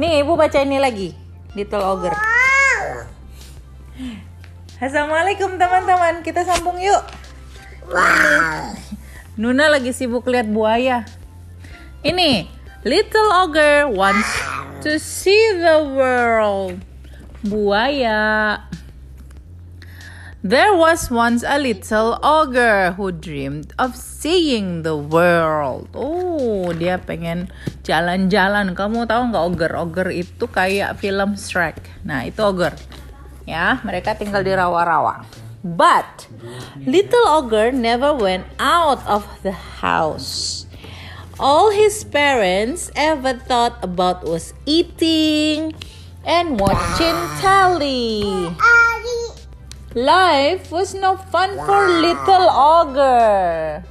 Nih, Ibu baca ini lagi. Little Ogre. Assalamualaikum teman-teman. Kita sambung yuk. Nuna lagi sibuk lihat buaya. Ini, Little Ogre wants to see the world. Buaya. There was once a little ogre who dreamed of seeing the world. Oh, dia pengen jalan-jalan. Kamu tahu nggak ogre? Ogre itu kayak film Shrek. Nah, itu ogre. Ya, mereka tinggal di rawa-rawa. But little ogre never went out of the house. All his parents ever thought about was eating and watching telly. Life was no fun for little ogre.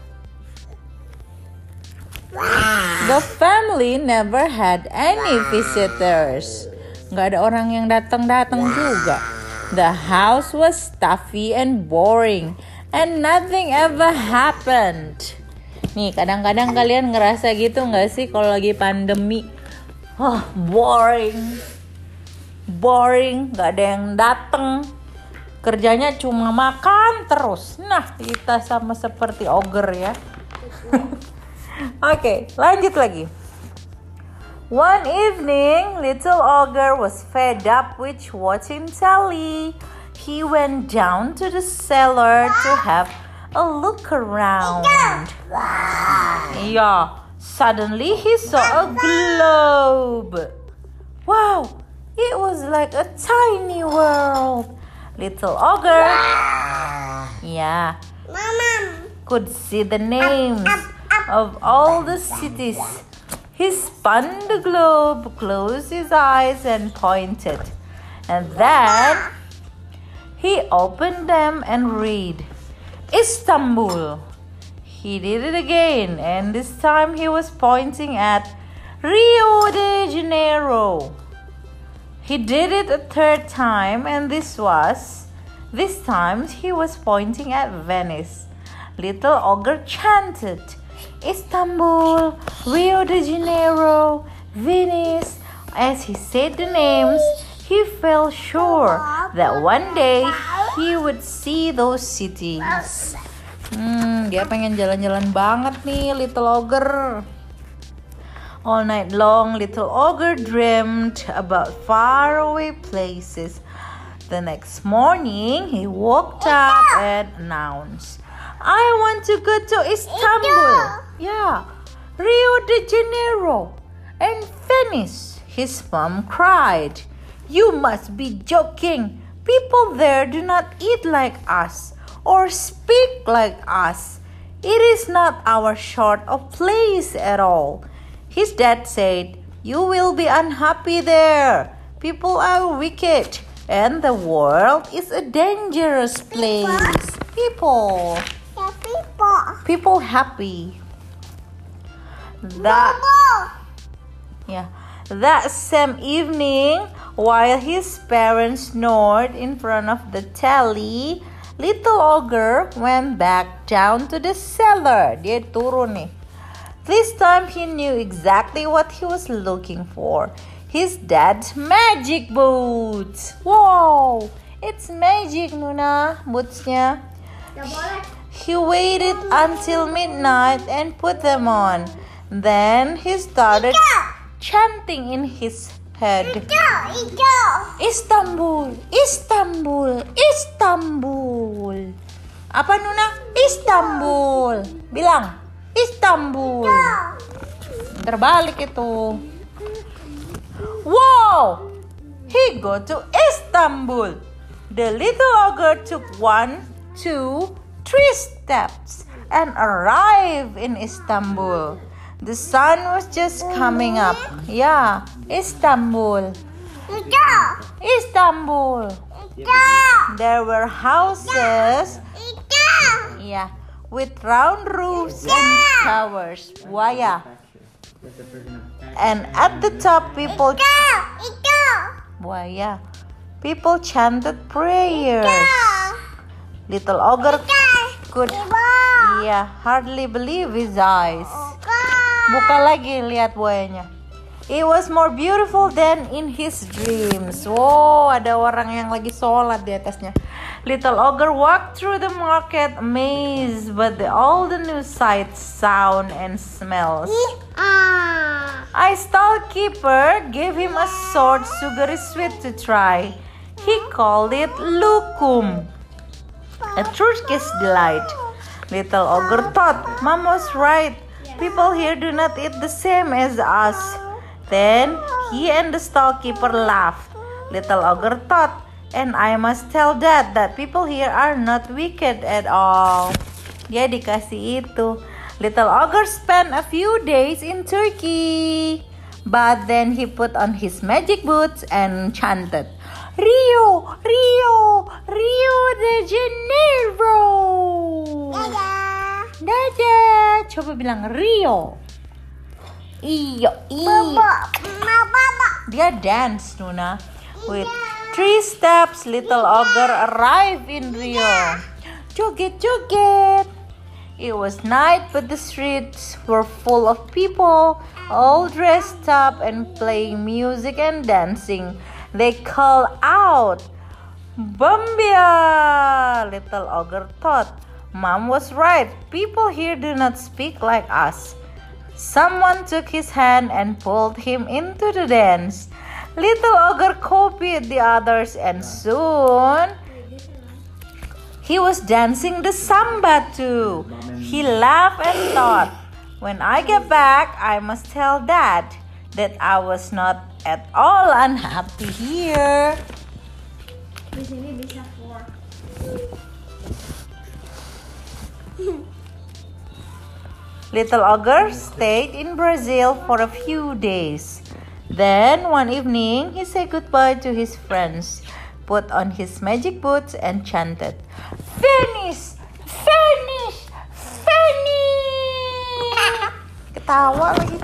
The family never had any visitors. Gak ada orang yang datang-datang juga. The house was stuffy and boring, and nothing ever happened. Nih, kadang-kadang kalian ngerasa gitu nggak sih kalau lagi pandemi? Oh, boring, boring, gak ada yang datang kerjanya cuma makan terus. Nah, kita sama seperti ogre ya. Oke, lanjut lagi. One evening, little ogre was fed up with watching telly. He went down to the cellar to have a look around. Yeah, suddenly he saw a globe. Wow, it was like a tiny world. Little ogre. Yeah. Could see the names of all the cities. He spun the globe, closed his eyes, and pointed. And then he opened them and read Istanbul. He did it again, and this time he was pointing at Rio de Janeiro. He did it a third time, and this was, this time he was pointing at Venice. Little ogre chanted, Istanbul, Rio de Janeiro, Venice. As he said the names, he felt sure that one day he would see those cities. Hmm, dia pengen jalan-jalan banget nih, Little Ogre. All night long, little ogre dreamed about faraway places. The next morning, he woke up and announced, I want to go to Istanbul. Yeah, Rio de Janeiro and Venice. His mom cried, You must be joking. People there do not eat like us or speak like us. It is not our sort of place at all. His dad said, You will be unhappy there. People are wicked, and the world is a dangerous place. People. Yeah, people. People happy. That yeah. That same evening, while his parents snored in front of the telly, little ogre went back down to the cellar. Dia turun nih this time he knew exactly what he was looking for his dad's magic boots. Wow, it's magic, Nuna, bootsnya. He waited until midnight and put them on. Then he started chanting in his head. Istanbul, Istanbul, Istanbul. Apa Nuna? Istanbul. Bilang. Istanbul. Terbalik itu. Wow! He go to Istanbul. The little ogre took one, two, three steps and arrived in Istanbul. The sun was just coming up. Yeah, Istanbul. Istanbul. There were houses. Yeah, with round roofs and towers. Buaya. And at the top, people. Buaya. People chanted prayers. Little ogre could, yeah, hardly believe his eyes. Buka lagi lihat buayanya. It was more beautiful than in his dreams. Wow, ada orang yang lagi sholat di atasnya. Little ogre walked through the market amazed by the, all the new sights, sound, and smells. A stallkeeper gave him a short sugary sweet to try. He called it lukum, a Turkish delight. Little ogre thought, Mom was right. People here do not eat the same as us. Then he and the stallkeeper laughed. Little ogre thought, and I must tell dad that people here are not wicked at all. Dia dikasih itu. Little ogre spent a few days in Turkey. But then he put on his magic boots and chanted, Rio, Rio, Rio de Janeiro. Dadah. Dadah. Coba bilang Rio. Iyo, iyo. Baba. Baba. Dia dance, Nuna. With three steps, little ogre arrived in Rio. Joget, joget. It was night, but the streets were full of people, all dressed up and playing music and dancing. They called out, Bambia! Little ogre thought. Mom was right. People here do not speak like us. Someone took his hand and pulled him into the dance. Little ogre copied the others, and soon he was dancing the samba too. He laughed and thought, When I get back, I must tell dad that I was not at all unhappy here. Di sini bisa four. Little Ogre stayed in Brazil for a few days. Then, one evening, he said goodbye to his friends, put on his magic boots, and chanted, Venice! Venice! Venice! Ketawa lagi.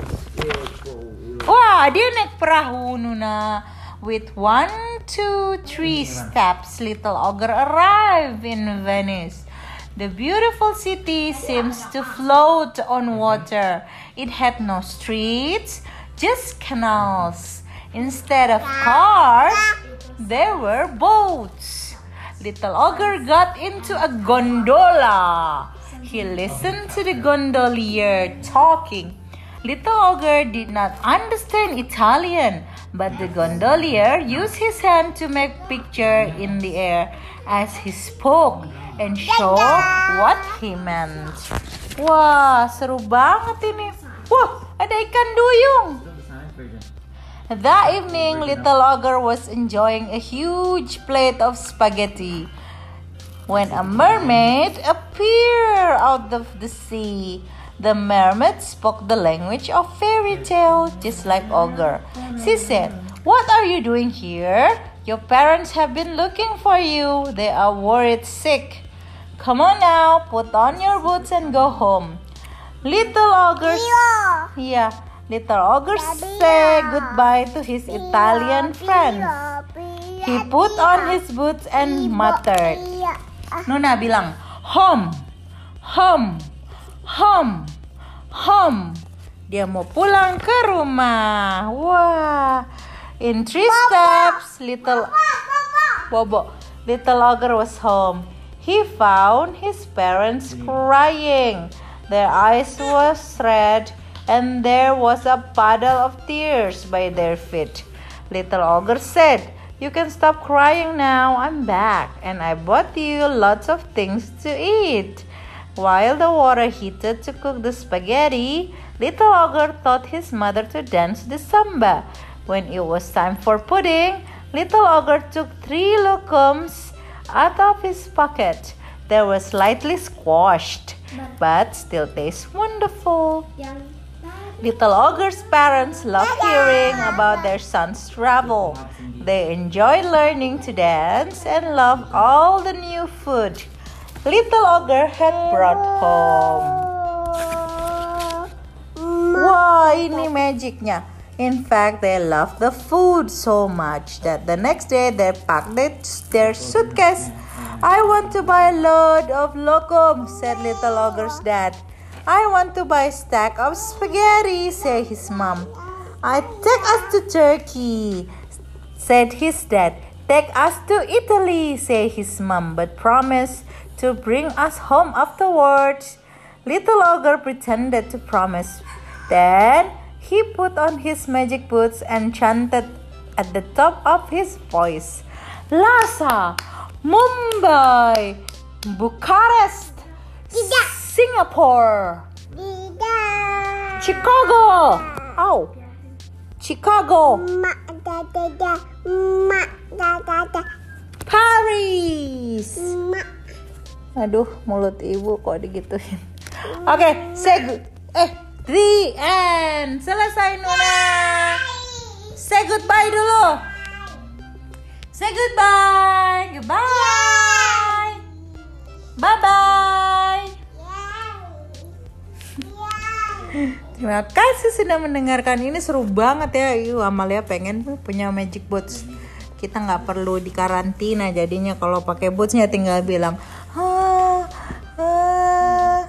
Wah, dia naik perahu Nuna. With one, two, three steps, little ogre arrived in Venice. The beautiful city seems to float on water. It had no streets, just canals. Instead of cars, there were boats. Little ogre got into a gondola. He listened to the gondolier talking. Little ogre did not understand Italian, but the gondolier used his hand to make picture in the air as he spoke and show what he meant. Wah, seru banget ini. Wah, ada ikan duyung. That evening, little ogre was enjoying a huge plate of spaghetti when a mermaid appeared out of the sea. The mermaid spoke the language of fairy tale, just like ogre. She said, "What are you doing here? Your parents have been looking for you. They are worried sick. Come on now, put on your boots and go home." Little ogre Rio. yeah, little ogre say goodbye to his Italian friends. He put on his boots and muttered. Nuna bilang, home, home, home, home. Dia mau pulang ke rumah. Wah. In three steps, little Bobo, little ogre was home. He found his parents crying. Their eyes was red, and there was a puddle of tears by their feet. Little ogre said, You can stop crying now. I'm back, and I bought you lots of things to eat. While the water heated to cook the spaghetti, little ogre taught his mother to dance the samba. When it was time for pudding, little ogre took three lokums out of his pocket. They were slightly squashed, but still taste wonderful. Little Ogre's parents love hearing about their son's travel. They enjoy learning to dance and love all the new food Little Ogre had brought home. Wah, ini magicnya. In fact, they loved the food so much that the next day they packed their, their suitcase. I want to buy a load of lokum, said Little Ogre's dad. I want to buy a stack of spaghetti, said his mom. I take us to Turkey, said his dad. Take us to Italy, said his mom, but promise to bring us home afterwards. Little ogre pretended to promise. Then he put on his magic boots and chanted at the top of his voice. Lhasa, Mumbai, Bucharest. Singapore, Tidak. Chicago. Oh, Chicago, Mak da da da. Mak da da da. Paris. Mak. Aduh, mulut ibu kok digituin. Oke, say good. Eh, the end. Selesai Nuna. Say goodbye dulu. Say goodbye. Goodbye. Bye bye. Terima kasih sudah mendengarkan ini seru banget ya. Iu Amalia pengen punya magic boots. Kita nggak perlu di karantina jadinya kalau pakai bootsnya tinggal bilang, "Ah, ah,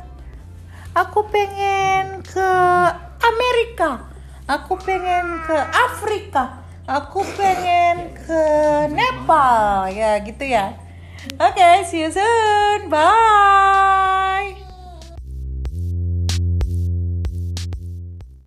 aku pengen ke Amerika, aku pengen ke Afrika, aku pengen ke Nepal, ya gitu ya. Oke, see you soon, bye.